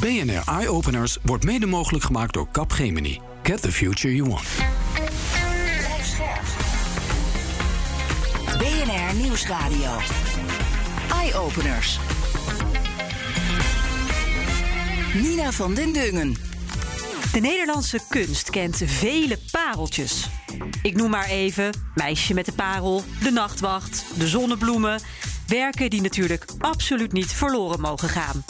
BNR Eye Openers wordt mede mogelijk gemaakt door Capgemini. Get the future you want. BNR Nieuwsradio. Eye Openers. Nina van den Dungen. De Nederlandse kunst kent vele pareltjes. Ik noem maar even Meisje met de Parel, De Nachtwacht, De Zonnebloemen. Werken die natuurlijk absoluut niet verloren mogen gaan.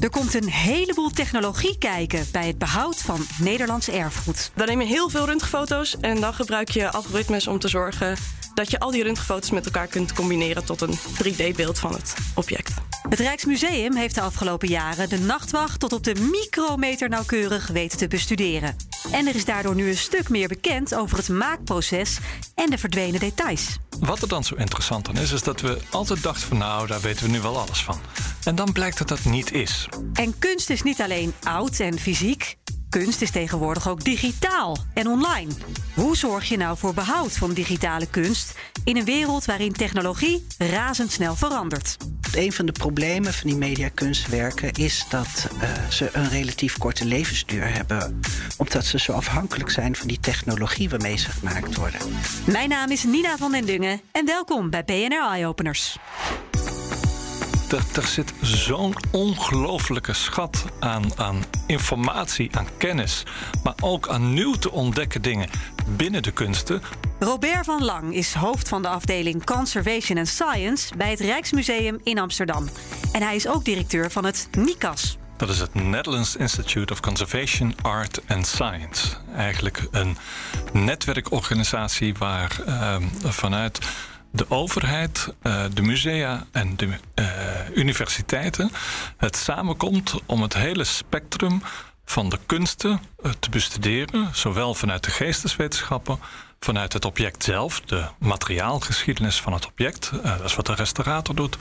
Er komt een heleboel technologie kijken bij het behoud van Nederlands erfgoed. Dan neem je heel veel röntgenfoto's en dan gebruik je algoritmes om te zorgen dat je al die röntgenfoto's met elkaar kunt combineren tot een 3D-beeld van het object. Het Rijksmuseum heeft de afgelopen jaren de nachtwacht tot op de micrometer nauwkeurig weten te bestuderen. En er is daardoor nu een stuk meer bekend over het maakproces en de verdwenen details. Wat er dan zo interessant aan is, is dat we altijd dachten van nou, daar weten we nu wel alles van. En dan blijkt dat dat niet is. En kunst is niet alleen oud en fysiek. Kunst is tegenwoordig ook digitaal en online. Hoe zorg je nou voor behoud van digitale kunst in een wereld waarin technologie razendsnel verandert? Een van de problemen van die mediakunstwerken is dat uh, ze een relatief korte levensduur hebben. Omdat ze zo afhankelijk zijn van die technologie waarmee ze gemaakt worden. Mijn naam is Nina van den Dungen en welkom bij BNR Eye Openers. Er, er, zit zo'n ongelofelijke schat aan, aan informatie, aan kennis, maar ook aan nieuw te ontdekken dingen binnen de kunsten. Robert van Lang is hoofd van de afdeling Conservation and Science bij het Rijksmuseum in Amsterdam. En hij is ook directeur van het NICAS. Dat is het Netherlands Institute of Conservation, Art and Science. Eigenlijk een netwerkorganisatie waar uh, vanuit de overheid, uh, de musea en de uh, universiteiten het samenkomt om het hele spectrum van de kunsten uh, te bestuderen, zowel vanuit de geesteswetenschappen, vanuit het object zelf, de materiaalgeschiedenis van het object, dat is wat de restaurator doet,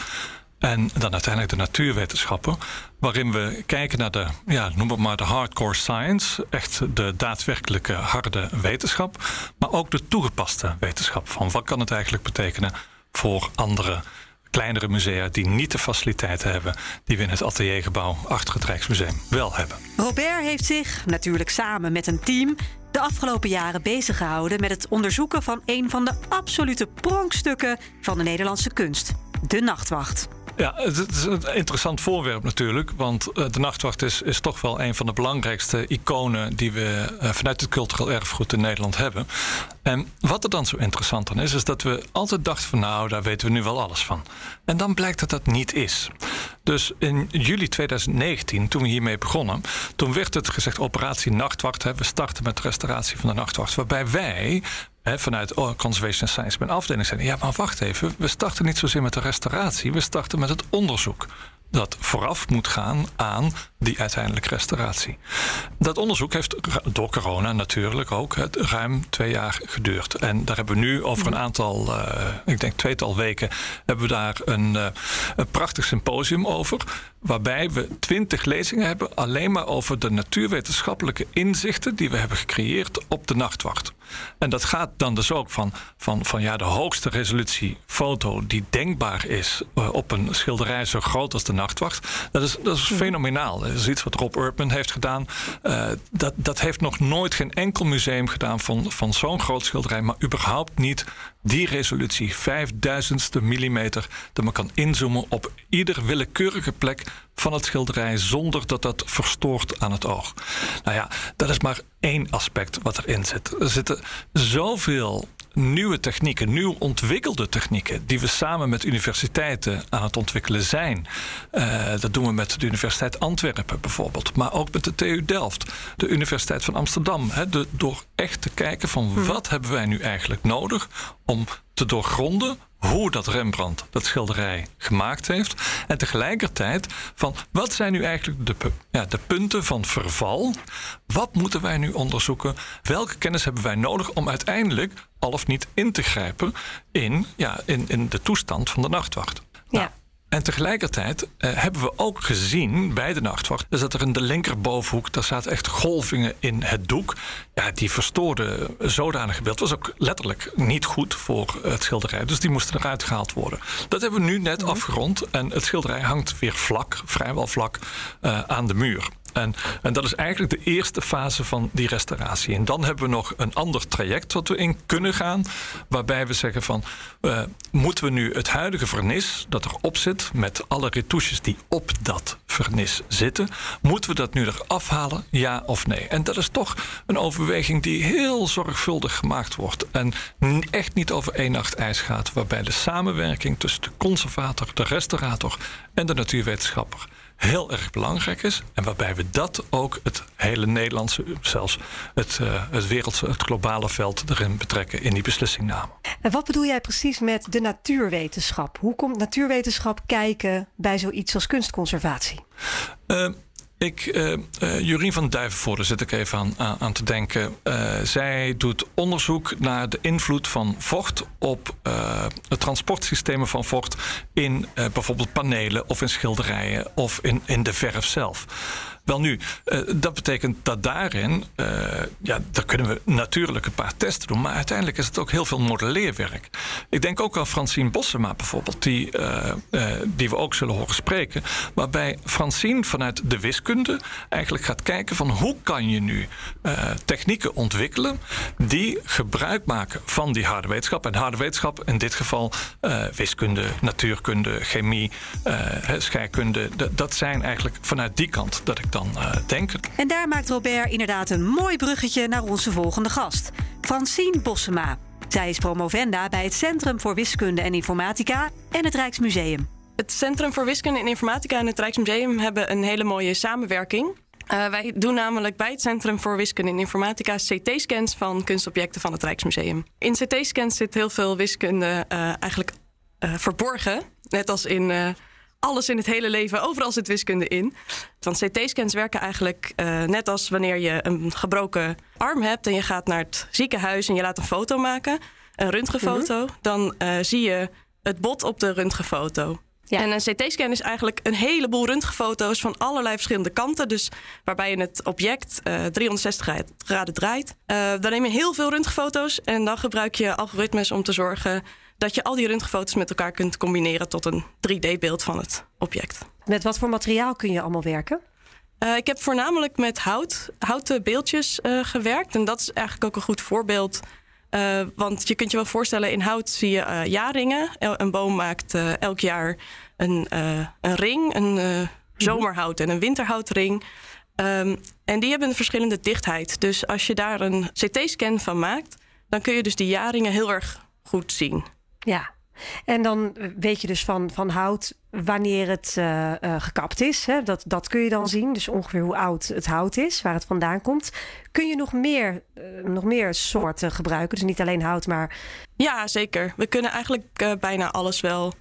en dan uiteindelijk de natuurwetenschappen, waarin we kijken naar de, ja, noem het maar de hardcore science, echt de daadwerkelijke harde wetenschap, maar ook de toegepaste wetenschap van wat kan het eigenlijk betekenen voor andere kleinere musea die niet de faciliteiten hebben die we in het ateliergebouw achter het Rijksmuseum wel hebben. Robert heeft zich, natuurlijk samen met een team, de afgelopen jaren bezig gehouden met het onderzoeken van een van de absolute pronkstukken van de Nederlandse kunst: de nachtwacht. Ja, het is een interessant voorwerp natuurlijk. Want de Nachtwacht is, is toch wel een van de belangrijkste iconen die we vanuit het cultureel erfgoed in Nederland hebben. En wat er dan zo interessant aan is, is dat we altijd dachten van nou, daar weten we nu wel alles van. En dan blijkt dat dat niet is. Dus in juli 2019, toen we hiermee begonnen, toen werd het gezegd operatie Nachtwacht. Hè, we starten met de restauratie van de Nachtwacht. Waarbij wij vanuit Conservation Science mijn afdeling zijn. Ja, maar wacht even. We starten niet zozeer met de restauratie. We starten met het onderzoek. Dat vooraf moet gaan aan die uiteindelijke restauratie. Dat onderzoek heeft door corona natuurlijk ook ruim twee jaar geduurd. En daar hebben we nu over een aantal, uh, ik denk tweetal weken, hebben we daar een, uh, een prachtig symposium over. Waarbij we twintig lezingen hebben alleen maar over de natuurwetenschappelijke inzichten die we hebben gecreëerd op de nachtwacht. En dat gaat dan dus ook van, van, van ja, de hoogste resolutie foto die denkbaar is uh, op een schilderij zo groot als de nachtwacht. Dat is, dat is fenomenaal. Dat is iets wat Rob Urban heeft gedaan. Uh, dat, dat heeft nog nooit geen enkel museum gedaan van, van zo'n groot schilderij, maar überhaupt niet die resolutie, vijfduizendste millimeter, dat men kan inzoomen op ieder willekeurige plek van het schilderij zonder dat dat verstoort aan het oog. Nou ja, dat is maar één aspect wat erin zit. Er zitten zoveel nieuwe technieken, nieuw ontwikkelde technieken, die we samen met universiteiten aan het ontwikkelen zijn. Uh, dat doen we met de Universiteit Antwerpen bijvoorbeeld, maar ook met de TU Delft, de Universiteit van Amsterdam. De, door echt te kijken van hmm. wat hebben wij nu eigenlijk nodig om te doorgronden hoe dat Rembrandt dat schilderij gemaakt heeft. En tegelijkertijd van wat zijn nu eigenlijk de, ja, de punten van verval? Wat moeten wij nu onderzoeken? Welke kennis hebben wij nodig om uiteindelijk al of niet in te grijpen in, ja, in, in de toestand van de nachtwacht? Ja. Nou, en tegelijkertijd uh, hebben we ook gezien bij de nachtwacht... dus dat er in de linkerbovenhoek, daar zaten echt golvingen in het doek. Ja, die verstoorden zodanig beeld. was ook letterlijk niet goed voor het schilderij. Dus die moesten eruit gehaald worden. Dat hebben we nu net afgerond. En het schilderij hangt weer vlak, vrijwel vlak, uh, aan de muur. En, en dat is eigenlijk de eerste fase van die restauratie. En dan hebben we nog een ander traject wat we in kunnen gaan. Waarbij we zeggen van, uh, moeten we nu het huidige vernis dat erop zit... met alle retouches die op dat vernis zitten... moeten we dat nu eraf halen, ja of nee? En dat is toch een overweging die heel zorgvuldig gemaakt wordt. En echt niet over één nacht ijs gaat. Waarbij de samenwerking tussen de conservator, de restaurator en de natuurwetenschapper heel erg belangrijk is. En waarbij we dat ook het hele Nederlandse, zelfs het, uh, het wereldse, het globale veld erin betrekken in die beslissingname. En wat bedoel jij precies met de natuurwetenschap? Hoe komt natuurwetenschap kijken bij zoiets als kunstconservatie? Uh, ik, uh, uh, Jurien van Duivenvoorde zit ik even aan, aan te denken. Uh, zij doet onderzoek naar de invloed van vocht op het transportsystemen van vocht in bijvoorbeeld panelen of in schilderijen of in, in de verf zelf. Wel nu, uh, dat betekent dat daarin, uh, ja, daar kunnen we natuurlijk een paar testen doen, maar uiteindelijk is het ook heel veel modelleerwerk. Ik denk ook aan Francine Bossema bijvoorbeeld, die, uh, die we ook zullen horen spreken, waarbij Francine vanuit de wiskunde eigenlijk gaat kijken van hoe kan je nu technieken ontwikkelen die gebruik maken van die harde wetenschap. En harde wetenschap in dit geval wiskunde, natuurkunde, chemie, scheikunde, dat zijn eigenlijk vanuit die kant dat ik dan dan uh, denken. En daar maakt Robert inderdaad een mooi bruggetje naar onze volgende gast, Francine Bossema. Zij is promovenda bij het Centrum voor Wiskunde en Informatica en het Rijksmuseum. Het Centrum voor Wiskunde en Informatica en het Rijksmuseum hebben een hele mooie samenwerking. Uh, wij doen namelijk bij het Centrum voor Wiskunde en Informatica CT-scans van kunstobjecten van het Rijksmuseum. In CT-scans zit heel veel wiskunde uh, eigenlijk verborgen. Net als in alles in het hele leven, overal zit wiskunde in. Want CT-scans werken eigenlijk uh, net als wanneer je een gebroken arm hebt en je gaat naar het ziekenhuis en je laat een foto maken, een röntgenfoto, mm dan uh, zie je het bot op de röntgenfoto. Ja. En een CT-scan is eigenlijk een heleboel röntgenfoto's van allerlei verschillende kanten. Dus waarbij je het object uh, 360 graden draait. dan neem je heel veel röntgenfoto's en dan gebruik je algoritmes om te zorgen dat je al die röntgenfoto's met elkaar kunt combineren tot een 3D-beeld van het object. Met wat voor materiaal kun je allemaal werken? Uh, ik heb voornamelijk met hout, houten beeldjes gewerkt. En dat is eigenlijk ook een goed voorbeeld. Uh, want je kunt je wel voorstellen, in hout zie je jaarringen. een boom maakt elk jaar een, een ring, een mhm. zomerhout en een winterhoutring. Um, en die hebben een verschillende dichtheid. Dus als je daar een CT-scan van maakt, dan kun je dus die jaarringen heel erg goed zien. Ja, en dan weet je dus van, van hout wanneer het uh, uh, gekapt is. Hè? Dat, dat kun je dan zien. Dus ongeveer hoe oud het hout is, waar het vandaan komt. Kun je nog meer, uh, nog meer soorten gebruiken? Dus niet alleen hout, maar. Ja, zeker. We kunnen eigenlijk bijna alles wel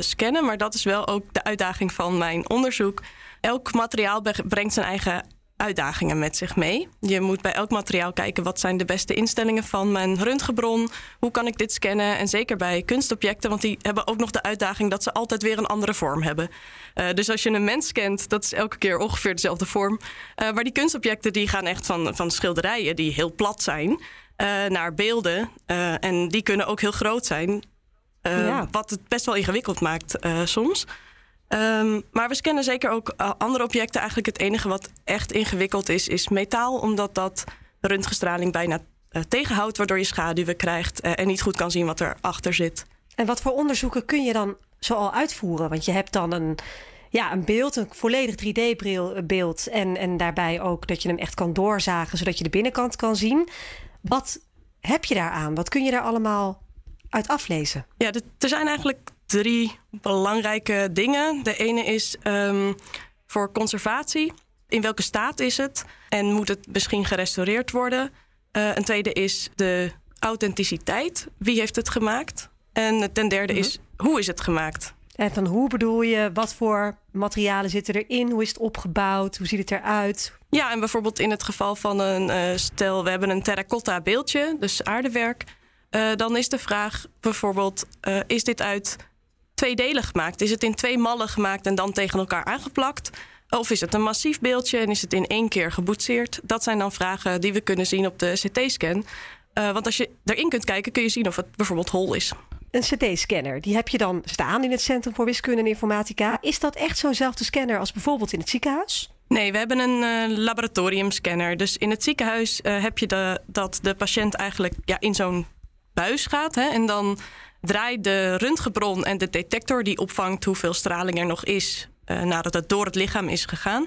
scannen. Maar dat is wel ook de uitdaging van mijn onderzoek. Elk materiaal brengt zijn eigen uitdagingen met zich mee. Je moet bij elk materiaal kijken wat zijn de beste instellingen van mijn röntgenbron. Hoe kan ik dit scannen? En zeker bij kunstobjecten, want die hebben ook nog de uitdaging dat ze altijd weer een andere vorm hebben. Uh, dus als je een mens scant, dat is elke keer ongeveer dezelfde vorm. Uh, maar die kunstobjecten die gaan echt van, van schilderijen die heel plat zijn uh, naar beelden. en die kunnen ook heel groot zijn. Ja. Wat het best wel ingewikkeld maakt soms. Um, maar we scannen zeker ook uh, andere objecten. Eigenlijk het enige wat echt ingewikkeld is, is metaal. Omdat dat röntgenstraling bijna uh, tegenhoudt, waardoor je schaduwen krijgt uh, en niet goed kan zien wat erachter zit. En wat voor onderzoeken kun je dan zoal uitvoeren? Want je hebt dan een, ja, een beeld, een volledig 3D-beeld. En, en daarbij ook dat je hem echt kan doorzagen, zodat je de binnenkant kan zien. Wat heb je daaraan? Wat kun je daar allemaal uit aflezen? Ja, er zijn eigenlijk drie belangrijke dingen. De ene is um, voor conservatie. In welke staat is het? En moet het misschien gerestaureerd worden? Uh, een tweede is de authenticiteit. Wie heeft het gemaakt? En ten derde mm -hmm. is hoe is het gemaakt? En van hoe bedoel je? Wat voor materialen zitten erin? Hoe is het opgebouwd? Hoe ziet het eruit? Ja, en bijvoorbeeld in het geval van een uh, stel, we hebben een terracotta beeldje, dus aardewerk. Uh, dan is de vraag bijvoorbeeld: uh, is dit uit tweedelig gemaakt? Is het in twee mallen gemaakt en dan tegen elkaar aangeplakt? Of is het een massief beeldje en is het in één keer geboetseerd? Dat zijn dan vragen die we kunnen zien op de CT-scan. Uh, want als je erin kunt kijken, kun je zien of het bijvoorbeeld hol is. Een CT-scanner, die heb je dan staan in het Centrum voor Wiskunde en Informatica. Is dat echt zo'nzelfde scanner als bijvoorbeeld in het ziekenhuis? Nee, we hebben een uh, laboratoriumscanner. Dus in het ziekenhuis uh, heb je de, dat de patiënt eigenlijk ja, in zo'n buis gaat. Hè, en dan draait de röntgenbron en de detector die opvangt hoeveel straling er nog is uh, nadat het door het lichaam is gegaan.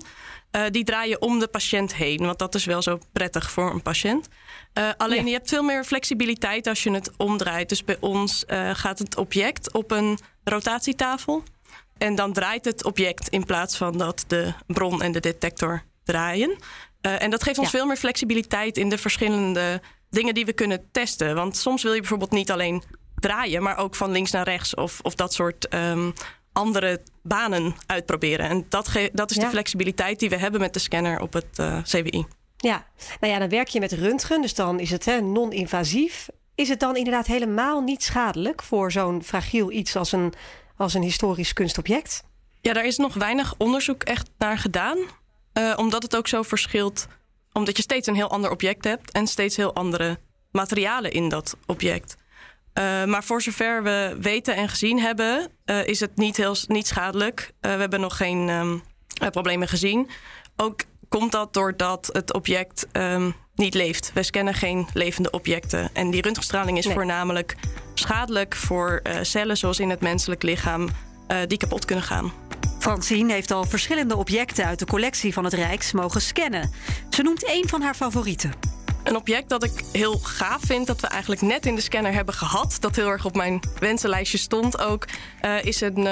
die draaien om de patiënt heen, want dat is wel zo prettig voor een patiënt. alleen je hebt veel meer flexibiliteit als je het omdraait. Dus bij ons gaat het object op een rotatietafel. En dan draait het object in plaats van dat de bron en de detector draaien. En dat geeft ons veel meer flexibiliteit in de verschillende dingen die we kunnen testen. Want soms wil je bijvoorbeeld niet alleen draaien, maar ook van links naar rechts of, of dat soort um, andere banen uitproberen. En dat, dat is de flexibiliteit die we hebben met de scanner op het uh, CWI. Ja, nou ja, dan werk je met röntgen, dus dan is het non-invasief. Is het dan inderdaad helemaal niet schadelijk voor zo'n fragiel iets als een als een historisch kunstobject? Ja, daar is nog weinig onderzoek echt naar gedaan. Uh, omdat het ook zo verschilt. Omdat je steeds een heel ander object hebt en steeds heel andere materialen in dat object. Uh, maar voor zover we weten en gezien hebben, uh, is het niet, heel, niet schadelijk. we hebben nog geen um, problemen gezien. Ook komt dat doordat het object um, niet leeft. We scannen geen levende objecten. En die röntgenstraling is nee. voornamelijk schadelijk voor cellen, zoals in het menselijk lichaam, die kapot kunnen gaan. Francine heeft al verschillende objecten uit de collectie van het Rijks mogen scannen. Ze noemt één van haar favorieten. Een object dat ik heel gaaf vind, dat we eigenlijk net in de scanner hebben gehad, dat heel erg op mijn wensenlijstje stond ook, uh, is een,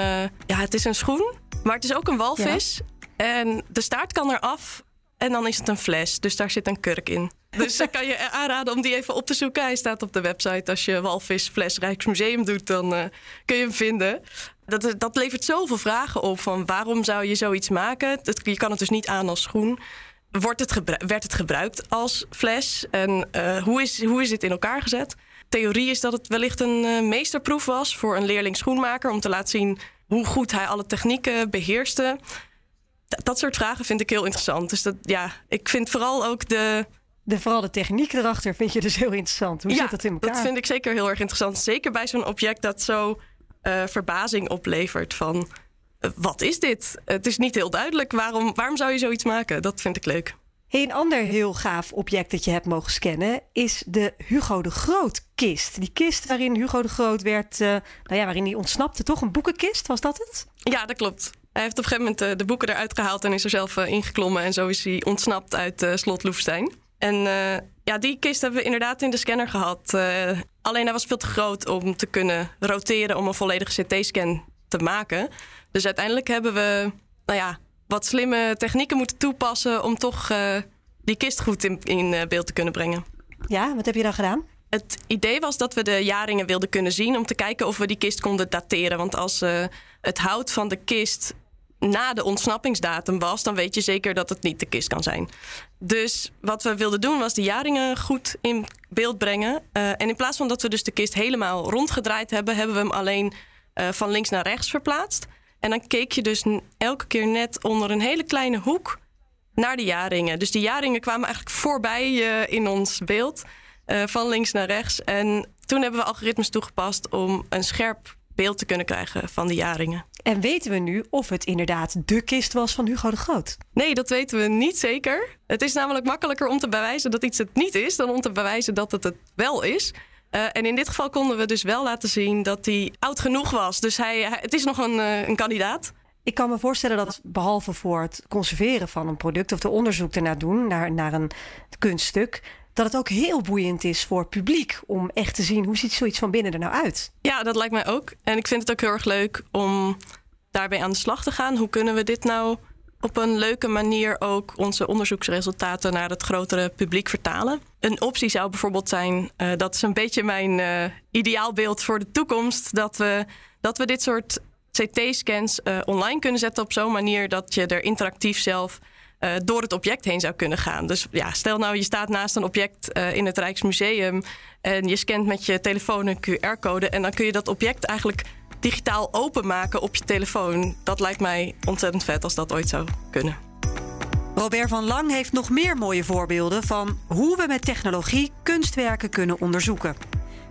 ja, het is een schoen, maar het is ook een walvis. Ja. En de staart kan eraf en dan is het een fles, dus daar zit een kurk in. Dus ik kan je aanraden om die even op te zoeken. Hij staat op de website. Als je walvisfles Rijksmuseum doet, dan uh, kun je hem vinden. Dat, dat levert zoveel vragen op. Van waarom zou je zoiets maken? Dat, je kan het dus niet aan als schoen. Wordt het werd het gebruikt als fles? En uh, hoe, is, hoe is dit in elkaar gezet? Theorie is dat het wellicht een uh, meesterproef was voor een leerling schoenmaker... om te laten zien hoe goed hij alle technieken beheerste dat soort vragen vind ik heel interessant. Dus dat, ja, ik vind vooral ook de. De, vooral de techniek erachter vind je dus heel interessant. Hoe ja, zit dat in elkaar? Dat vind ik zeker heel erg interessant. Zeker bij zo'n object dat zo uh, verbazing oplevert van. Wat is dit? Het is niet heel duidelijk. Waarom, waarom zou je zoiets maken? Dat vind ik leuk. Hey, een ander heel gaaf object dat je hebt mogen scannen is de Hugo de Groot kist. Die kist waarin Hugo de Groot werd, uh, nou ja, waarin hij ontsnapte, toch? Een boekenkist, was dat het? Ja, dat klopt. Hij heeft op een gegeven moment de, de boeken eruit gehaald en is er zelf uh, ingeklommen. En zo is hij ontsnapt uit uh, slot Loevestein. En uh, ja, die kist hebben we inderdaad in de scanner gehad. alleen hij was veel te groot om te kunnen roteren om een volledige CT-scan te maken. Dus uiteindelijk hebben we nou ja, wat slimme technieken moeten toepassen om toch die kist goed in, in beeld te kunnen brengen. Ja, wat heb je dan gedaan? Het idee was dat we de jaringen wilden kunnen zien om te kijken of we die kist konden dateren. Want als uh, het hout van de kist na de ontsnappingsdatum was, dan weet je zeker dat het niet de kist kan zijn. Dus wat we wilden doen was de jaringen goed in beeld brengen. Uh, en in plaats van dat we dus de kist helemaal rondgedraaid hebben, hebben we hem alleen uh, van links naar rechts verplaatst. En dan keek je dus elke keer net onder een hele kleine hoek naar de jaringen. Dus die jaringen kwamen eigenlijk voorbij uh, in ons beeld, van links naar rechts. En toen hebben we algoritmes toegepast om een scherp beeld te kunnen krijgen van de jaringen. En weten we nu of het inderdaad de kist was van Hugo de Groot? Nee, dat weten we niet zeker. Het is namelijk makkelijker om te bewijzen dat iets het niet is... dan om te bewijzen dat het het wel is. Uh, en in dit geval konden we dus wel laten zien dat hij oud genoeg was. Dus hij, hij het is nog een, uh, een kandidaat. Ik kan me voorstellen dat behalve voor het conserveren van een product... of de onderzoek ernaar doen naar, naar een kunststuk dat het ook heel boeiend is voor publiek om echt te zien hoe ziet zoiets van binnen er nou uit. Ja, dat lijkt mij ook. En ik vind het ook heel erg leuk om daarbij aan de slag te gaan. Hoe kunnen we dit nou op een leuke manier ook onze onderzoeksresultaten naar het grotere publiek vertalen? Een optie zou bijvoorbeeld zijn, uh, dat is een beetje mijn uh, ideaalbeeld voor de toekomst, dat we, dat we dit soort CT-scans uh, online kunnen zetten op zo'n manier dat je er interactief zelf door het object heen zou kunnen gaan. Dus ja, stel nou je staat naast een object in het Rijksmuseum en je scant met je telefoon een QR-code en dan kun je dat object eigenlijk digitaal openmaken op je telefoon. Dat lijkt mij ontzettend vet als dat ooit zou kunnen. Robert van Lang heeft nog meer mooie voorbeelden van hoe we met technologie kunstwerken kunnen onderzoeken.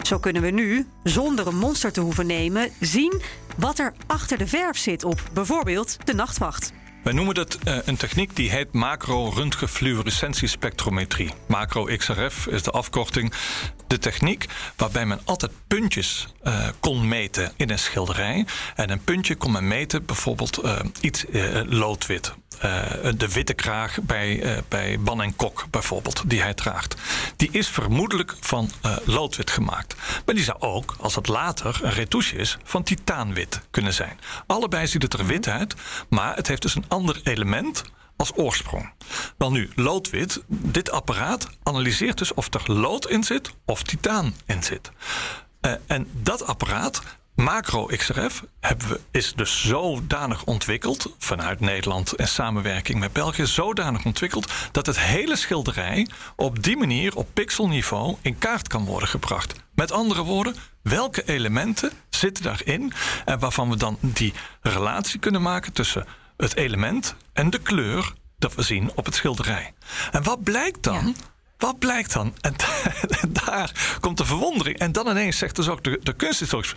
Zo kunnen we nu, zonder een monster te hoeven nemen, zien wat er achter de verf zit op bijvoorbeeld de nachtwacht. Wij noemen dat uh, een techniek die heet macro-röntgenfluorescentiespectrometrie. Macro-XRF is de afkorting. De techniek waarbij men altijd puntjes uh, kon meten in een schilderij. En een puntje kon men meten, bijvoorbeeld uh, iets loodwit. de witte kraag bij, bij Ban en Kok bijvoorbeeld, die hij draagt. Die is vermoedelijk van loodwit gemaakt. Maar die zou ook, als het later een retouche is, van titaanwit kunnen zijn. Allebei ziet het er wit uit, maar het heeft dus een ander element als oorsprong. Wel nu, loodwit, dit apparaat analyseert dus of er lood in zit of titaan in zit. Uh, en dat apparaat, macro-XRF, is dus zodanig ontwikkeld, vanuit Nederland in samenwerking met België, zodanig ontwikkeld dat het hele schilderij op die manier op pixelniveau in kaart kan worden gebracht. Met andere woorden, welke elementen zitten daarin en waarvan we dan die relatie kunnen maken tussen het element en de kleur dat we zien op het schilderij. En wat blijkt dan? Wat blijkt dan? En daar komt de verwondering. En dan ineens zegt dus ook de, de kunsthistoricus...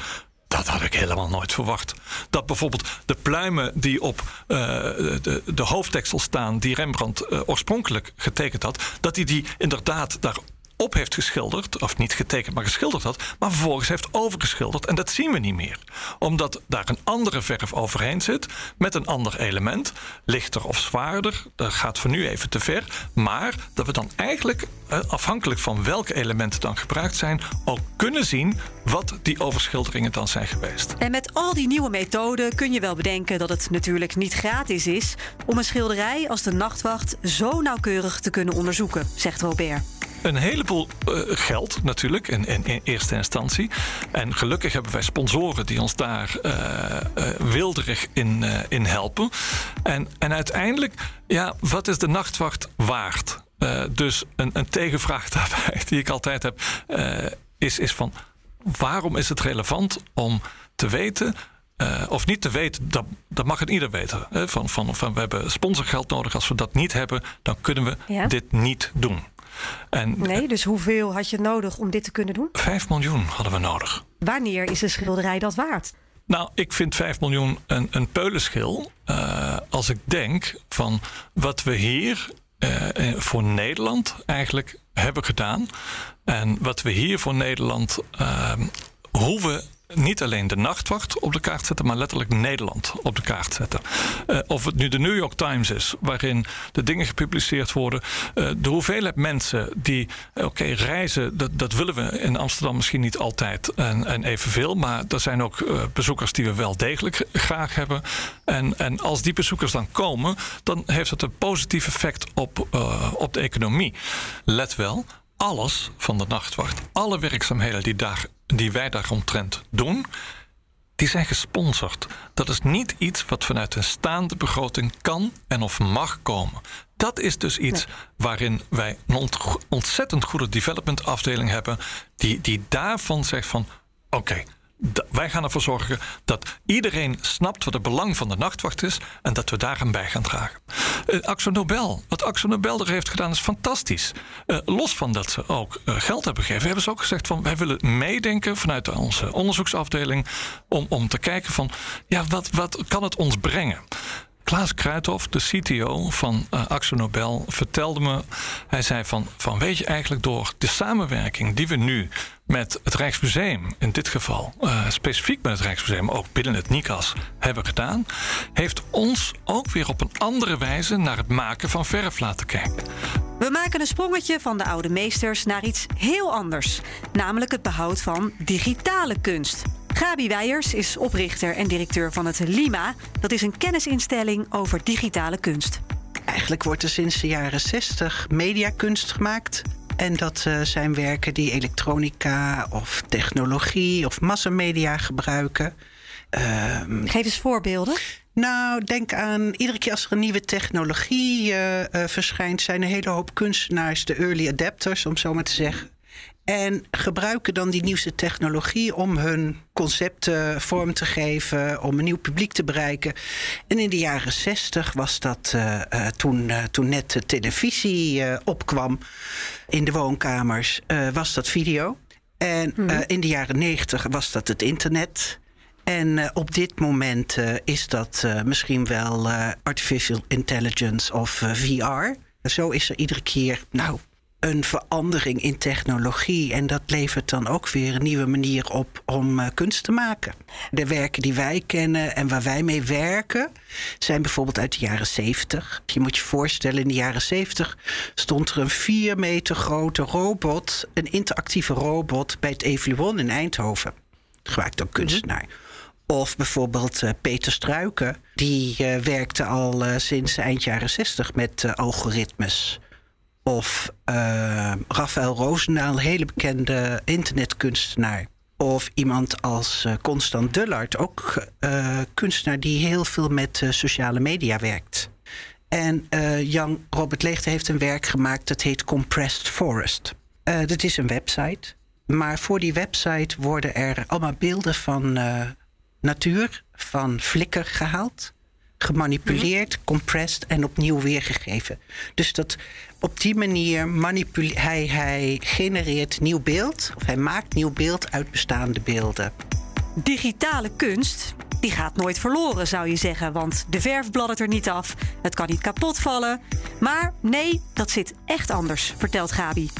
Dat had ik helemaal nooit verwacht. Dat bijvoorbeeld de pluimen die op uh, de, de hoofdteksel staan, die Rembrandt uh, oorspronkelijk getekend had, dat hij die inderdaad daar op heeft geschilderd, of niet getekend, maar geschilderd had, maar vervolgens heeft overgeschilderd. En dat zien we niet meer, omdat daar een andere verf overheen zit met een ander element, lichter of zwaarder. Dat gaat voor nu even te ver, maar dat we dan eigenlijk, eh, afhankelijk van welke elementen dan gebruikt zijn, ook kunnen zien wat die overschilderingen dan zijn geweest. En met al die nieuwe methoden kun je wel bedenken dat het natuurlijk niet gratis is om een schilderij als de nachtwacht zo nauwkeurig te kunnen onderzoeken, zegt Robert een heleboel uh, geld natuurlijk in, in, in, eerste instantie. En gelukkig hebben wij sponsoren die ons daar uh, uh, wilderig in, in helpen. En, en uiteindelijk, ja, wat is de nachtwacht waard? dus een, een tegenvraag daarbij die ik altijd heb, is, is van waarom is het relevant om te weten uh, of niet te weten, dat, dat mag het ieder weten. Hè? Van, van, van we hebben sponsorgeld nodig. Als we dat niet hebben, dan kunnen we ja. dit niet doen. En, nee, dus hoeveel had je nodig om dit te kunnen doen? 5 miljoen hadden we nodig. Wanneer is een schilderij dat waard? Nou, ik vind 5 miljoen een, een peulenschil. Uh, als ik denk van wat we hier uh, voor Nederland eigenlijk hebben gedaan. En wat we hier voor Nederland, uh, hoe we niet alleen de nachtwacht op de kaart zetten, maar letterlijk Nederland op de kaart zetten. Uh, of het nu de New York Times is, waarin de dingen gepubliceerd worden. Uh, de hoeveelheid mensen die, eh, oké, reizen, dat, dat willen we in Amsterdam misschien niet altijd en, en evenveel. Maar er zijn ook bezoekers die we wel degelijk graag hebben. En, en als die bezoekers dan komen, dan heeft het een positief effect op, op de economie. Let wel, alles van de nachtwacht, alle werkzaamheden die, daar, die wij daaromtrent doen, die zijn gesponsord. Dat is niet iets wat vanuit een staande begroting kan en of mag komen. Dat is dus iets waarin wij een ontzettend goede development afdeling hebben, die, die daarvan zegt van oké, wij gaan ervoor zorgen dat iedereen snapt wat het belang van de nachtwacht is en dat we daar aan bij gaan dragen. Uh, Axo Nobel, wat Axo Nobel er heeft gedaan is fantastisch. Uh, los van dat ze ook uh, geld hebben gegeven, hebben ze ook gezegd van wij willen meedenken vanuit onze onderzoeksafdeling om, om te kijken van ja, wat, wat kan het ons brengen? Klaas Kruithof, de CTO van uh, Axo Nobel, vertelde me... hij zei van, van weet je eigenlijk door de samenwerking die we nu met het Rijksmuseum, in dit geval uh, specifiek met het Rijksmuseum, ook binnen het NICAS hebben gedaan, heeft ons ook weer op een andere wijze naar het maken van verf laten kijken. We maken een sprongetje van de oude meesters naar iets heel anders, namelijk het behoud van digitale kunst. Gabi Weijers is oprichter en directeur van het LIMA. Dat is een kennisinstelling over digitale kunst. Eigenlijk wordt er sinds de jaren 60 mediakunst gemaakt. En dat uh, zijn werken die elektronica of technologie of massamedia gebruiken. Uh, Geef eens voorbeelden. Nou, denk aan iedere keer als er een nieuwe technologie uh, verschijnt, zijn een hele hoop kunstenaars de early adapters, om zo maar te zeggen. En gebruiken dan die nieuwste technologie om hun concepten vorm te geven, om een nieuw publiek te bereiken. En in de jaren zestig was dat uh, uh, toen, uh, toen net de televisie opkwam in de woonkamers, was dat video. En -hmm. in de jaren negentig was dat het internet. En op dit moment is dat misschien wel artificial intelligence of VR. Zo is er iedere keer, nou, een verandering in technologie. En dat levert dan ook weer een nieuwe manier op om uh, kunst te maken. De werken die wij kennen en waar wij mee werken, zijn bijvoorbeeld uit de jaren 70. Je moet je voorstellen, in de jaren 70 stond er een vier meter grote robot, een interactieve robot, bij het Evoluon in Eindhoven. Gemaakt door kunstenaar. Of bijvoorbeeld uh, Peter Struiken, die uh, werkte al sinds eind jaren 60 met algoritmes. Of uh, Rafael Roosendaal, een hele bekende internetkunstenaar. Of iemand als uh, Constant Dullard, ook uh, kunstenaar die heel veel met sociale media werkt. En Jan Robert Leegte heeft een werk gemaakt dat heet Compressed Forest. dat is een website. Maar voor die website worden er allemaal beelden van natuur, van flikker gehaald gemanipuleerd, compressed en opnieuw weergegeven. Dus dat op die manier manipuleert hij, hij genereert nieuw beeld, of hij maakt nieuw beeld uit bestaande beelden. Digitale kunst, die gaat nooit verloren, zou je zeggen. Want de verf bladdert er niet af, het kan niet kapot vallen. Maar nee, dat zit echt anders, vertelt Gabi.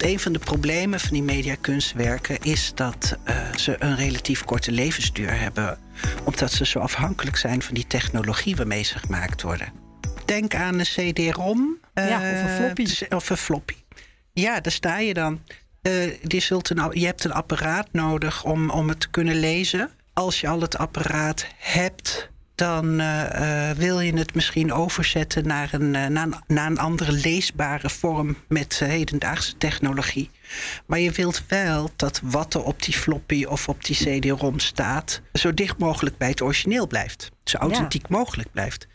Een van de problemen van die mediakunstwerken is dat uh, ze een relatief korte levensduur hebben. Omdat ze zo afhankelijk zijn van die technologie waarmee ze gemaakt worden. Denk aan een CD-ROM. Ja, of een floppy. Uh, of een floppy. Ja, daar sta je dan. Uh, die zult een, je hebt een apparaat nodig om, om het te kunnen lezen. Als je al het apparaat hebt, dan uh, wil je het misschien overzetten naar een, uh, naar, een, naar een andere leesbare vorm met hedendaagse technologie. Maar je wilt wel dat wat er op die floppy of op die CD-ROM staat, zo dicht mogelijk bij het origineel blijft. Zo authentiek ja. mogelijk blijft.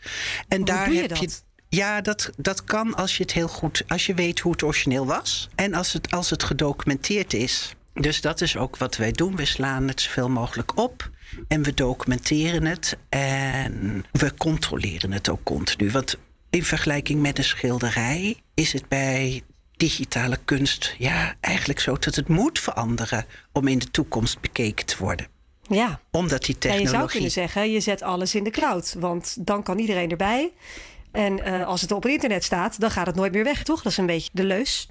En Hoe daar je heb dat? je. Ja, dat, dat kan als je het heel goed, als je weet hoe het origineel was. En als het, als het gedocumenteerd is. Dus dat is ook wat wij doen. We slaan het zoveel mogelijk op. En we documenteren het en we controleren het ook continu. Want in vergelijking met een schilderij is het bij digitale kunst ja, eigenlijk zo dat het moet veranderen om in de toekomst bekeken te worden. Ja. Omdat die technologie. je zou kunnen zeggen, je zet alles in de cloud. Want dan kan iedereen erbij. En uh, als het op het internet staat, dan gaat het nooit meer weg, toch? Dat is een beetje de leus.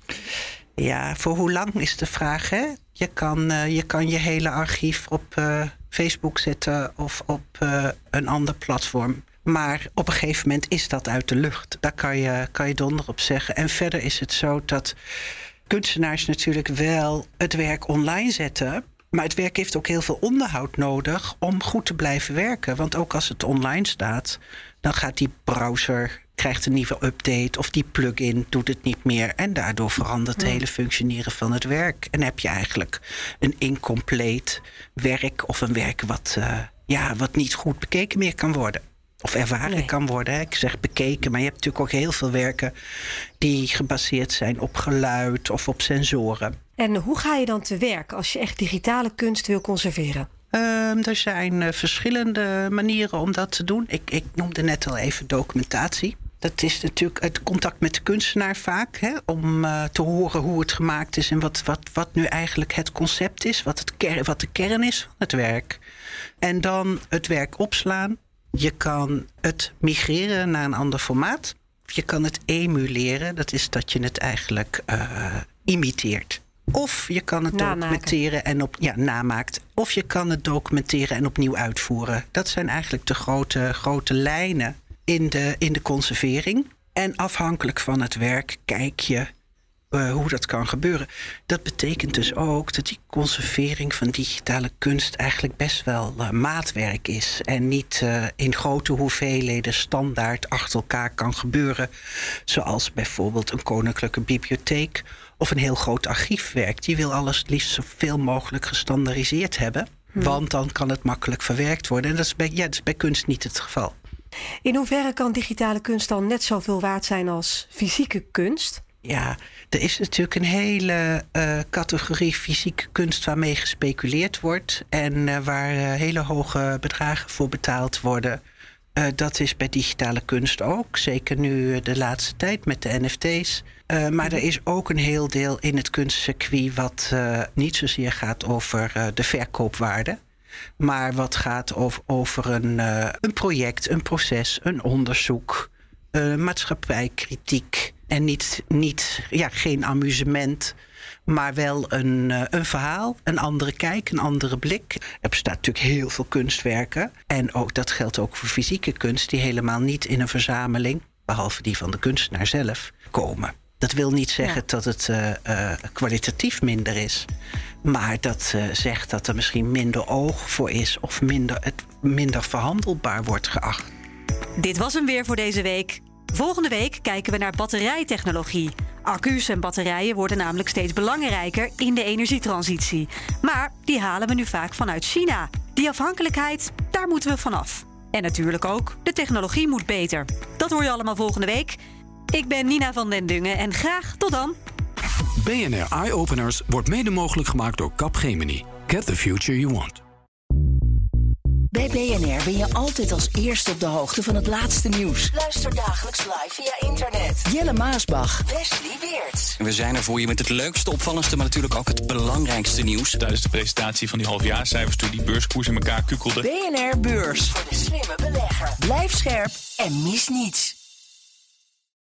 Ja, voor hoe lang is de vraag, hè? Je kan uh, je, kan je hele archief op uh, Facebook zetten of op een ander platform. Maar op een gegeven moment is dat uit de lucht. Daar kan je, kan je donder op zeggen. En verder is het zo dat kunstenaars natuurlijk wel het werk online zetten. Maar het werk heeft ook heel veel onderhoud nodig om goed te blijven werken. Want ook als het online staat, dan gaat die browser krijgt een nieuwe update of die plugin doet het niet meer en daardoor verandert het hele functioneren van het werk en heb je eigenlijk een incompleet werk of een werk wat, uh, ja, wat niet goed bekeken meer kan worden of ervaren nee. kan worden. Hè. Ik zeg bekeken, maar je hebt natuurlijk ook heel veel werken die gebaseerd zijn op geluid of op sensoren. En hoe ga je dan te werk als je echt digitale kunst wil conserveren? Um, er zijn uh, verschillende manieren om dat te doen. Ik, ik noemde net al even documentatie. Dat is natuurlijk het contact met de kunstenaar vaak. Hè, om uh, te horen hoe het gemaakt is en wat, wat, wat nu eigenlijk het concept is. Wat, het ker wat de kern is van het werk. En dan het werk opslaan. Je kan het migreren naar een ander formaat. Je kan het emuleren. Dat is dat je het eigenlijk uh, imiteert. Of je kan het Namaken. documenteren en op ja, namaakt. Of je kan het documenteren en opnieuw uitvoeren. Dat zijn eigenlijk de grote, grote lijnen in de, in de conservering. En afhankelijk van het werk kijk je uh, hoe dat kan gebeuren. Dat betekent dus ook dat die conservering van digitale kunst eigenlijk best wel uh, maatwerk is. En niet uh, in grote hoeveelheden standaard achter elkaar kan gebeuren. Zoals bijvoorbeeld een koninklijke bibliotheek of een heel groot archiefwerk. Die wil alles het liefst zoveel mogelijk gestandaardiseerd hebben. Hmm. Want dan kan het makkelijk verwerkt worden. En dat is bij, ja, dat is bij kunst niet het geval. In hoeverre kan digitale kunst dan net zoveel waard zijn als fysieke kunst? Ja, er is natuurlijk een hele uh, categorie fysieke kunst waarmee gespeculeerd wordt. En uh, waar uh, hele hoge bedragen voor betaald worden. dat is bij digitale kunst ook. Zeker nu de laatste tijd met de NFT's. Maar er is ook een heel deel in het kunstcircuit wat niet zozeer gaat over de verkoopwaarde. Maar wat gaat over, over een, uh, een project, een proces, een onderzoek, uh, maatschappijkritiek. En niet, niet ja, geen amusement, maar wel een, uh, een verhaal, een andere kijk, een andere blik. Er bestaat natuurlijk heel veel kunstwerken. En ook, dat geldt ook voor fysieke kunst, die helemaal niet in een verzameling, behalve die van de kunstenaar zelf, komen. Dat wil niet zeggen dat het uh, uh, kwalitatief minder is. Maar dat uh, zegt dat er misschien minder oog voor is of minder, het minder verhandelbaar wordt geacht. Dit was hem weer voor deze week. Volgende week kijken we naar batterijtechnologie. Accu's en batterijen worden namelijk steeds belangrijker in de energietransitie. Maar die halen we nu vaak vanuit China. Die afhankelijkheid, daar moeten we vanaf. En natuurlijk ook, de technologie moet beter. Dat hoor je allemaal volgende week. Ik ben Nina van den Dungen en graag tot dan. BNR Eye Openers wordt mede mogelijk gemaakt door Capgemini. Get the future you want. Bij BNR ben je altijd als eerste op de hoogte van het laatste nieuws. Luister dagelijks live via internet. Jelle Maasbach. Wesley Weert. We zijn er voor je met het leukste, opvallendste, maar natuurlijk ook het belangrijkste nieuws. Tijdens de presentatie van die halfjaarcijfers toen die beurskoers in elkaar kukkelde. BNR Beurs. Voor de slimme belegger. Blijf scherp en mis niets.